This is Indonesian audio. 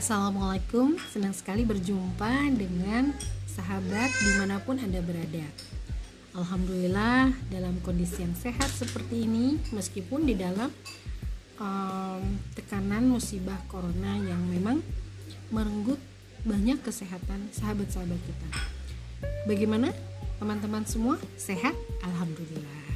Assalamualaikum, senang sekali berjumpa dengan sahabat di mana pun Anda berada. Alhamdulillah dalam kondisi yang sehat seperti ini, meskipun di dalam um, tekanan musibah corona yang memang merenggut banyak kesehatan sahabat-sahabat kita. Bagaimana teman-teman semua? Sehat? Alhamdulillah.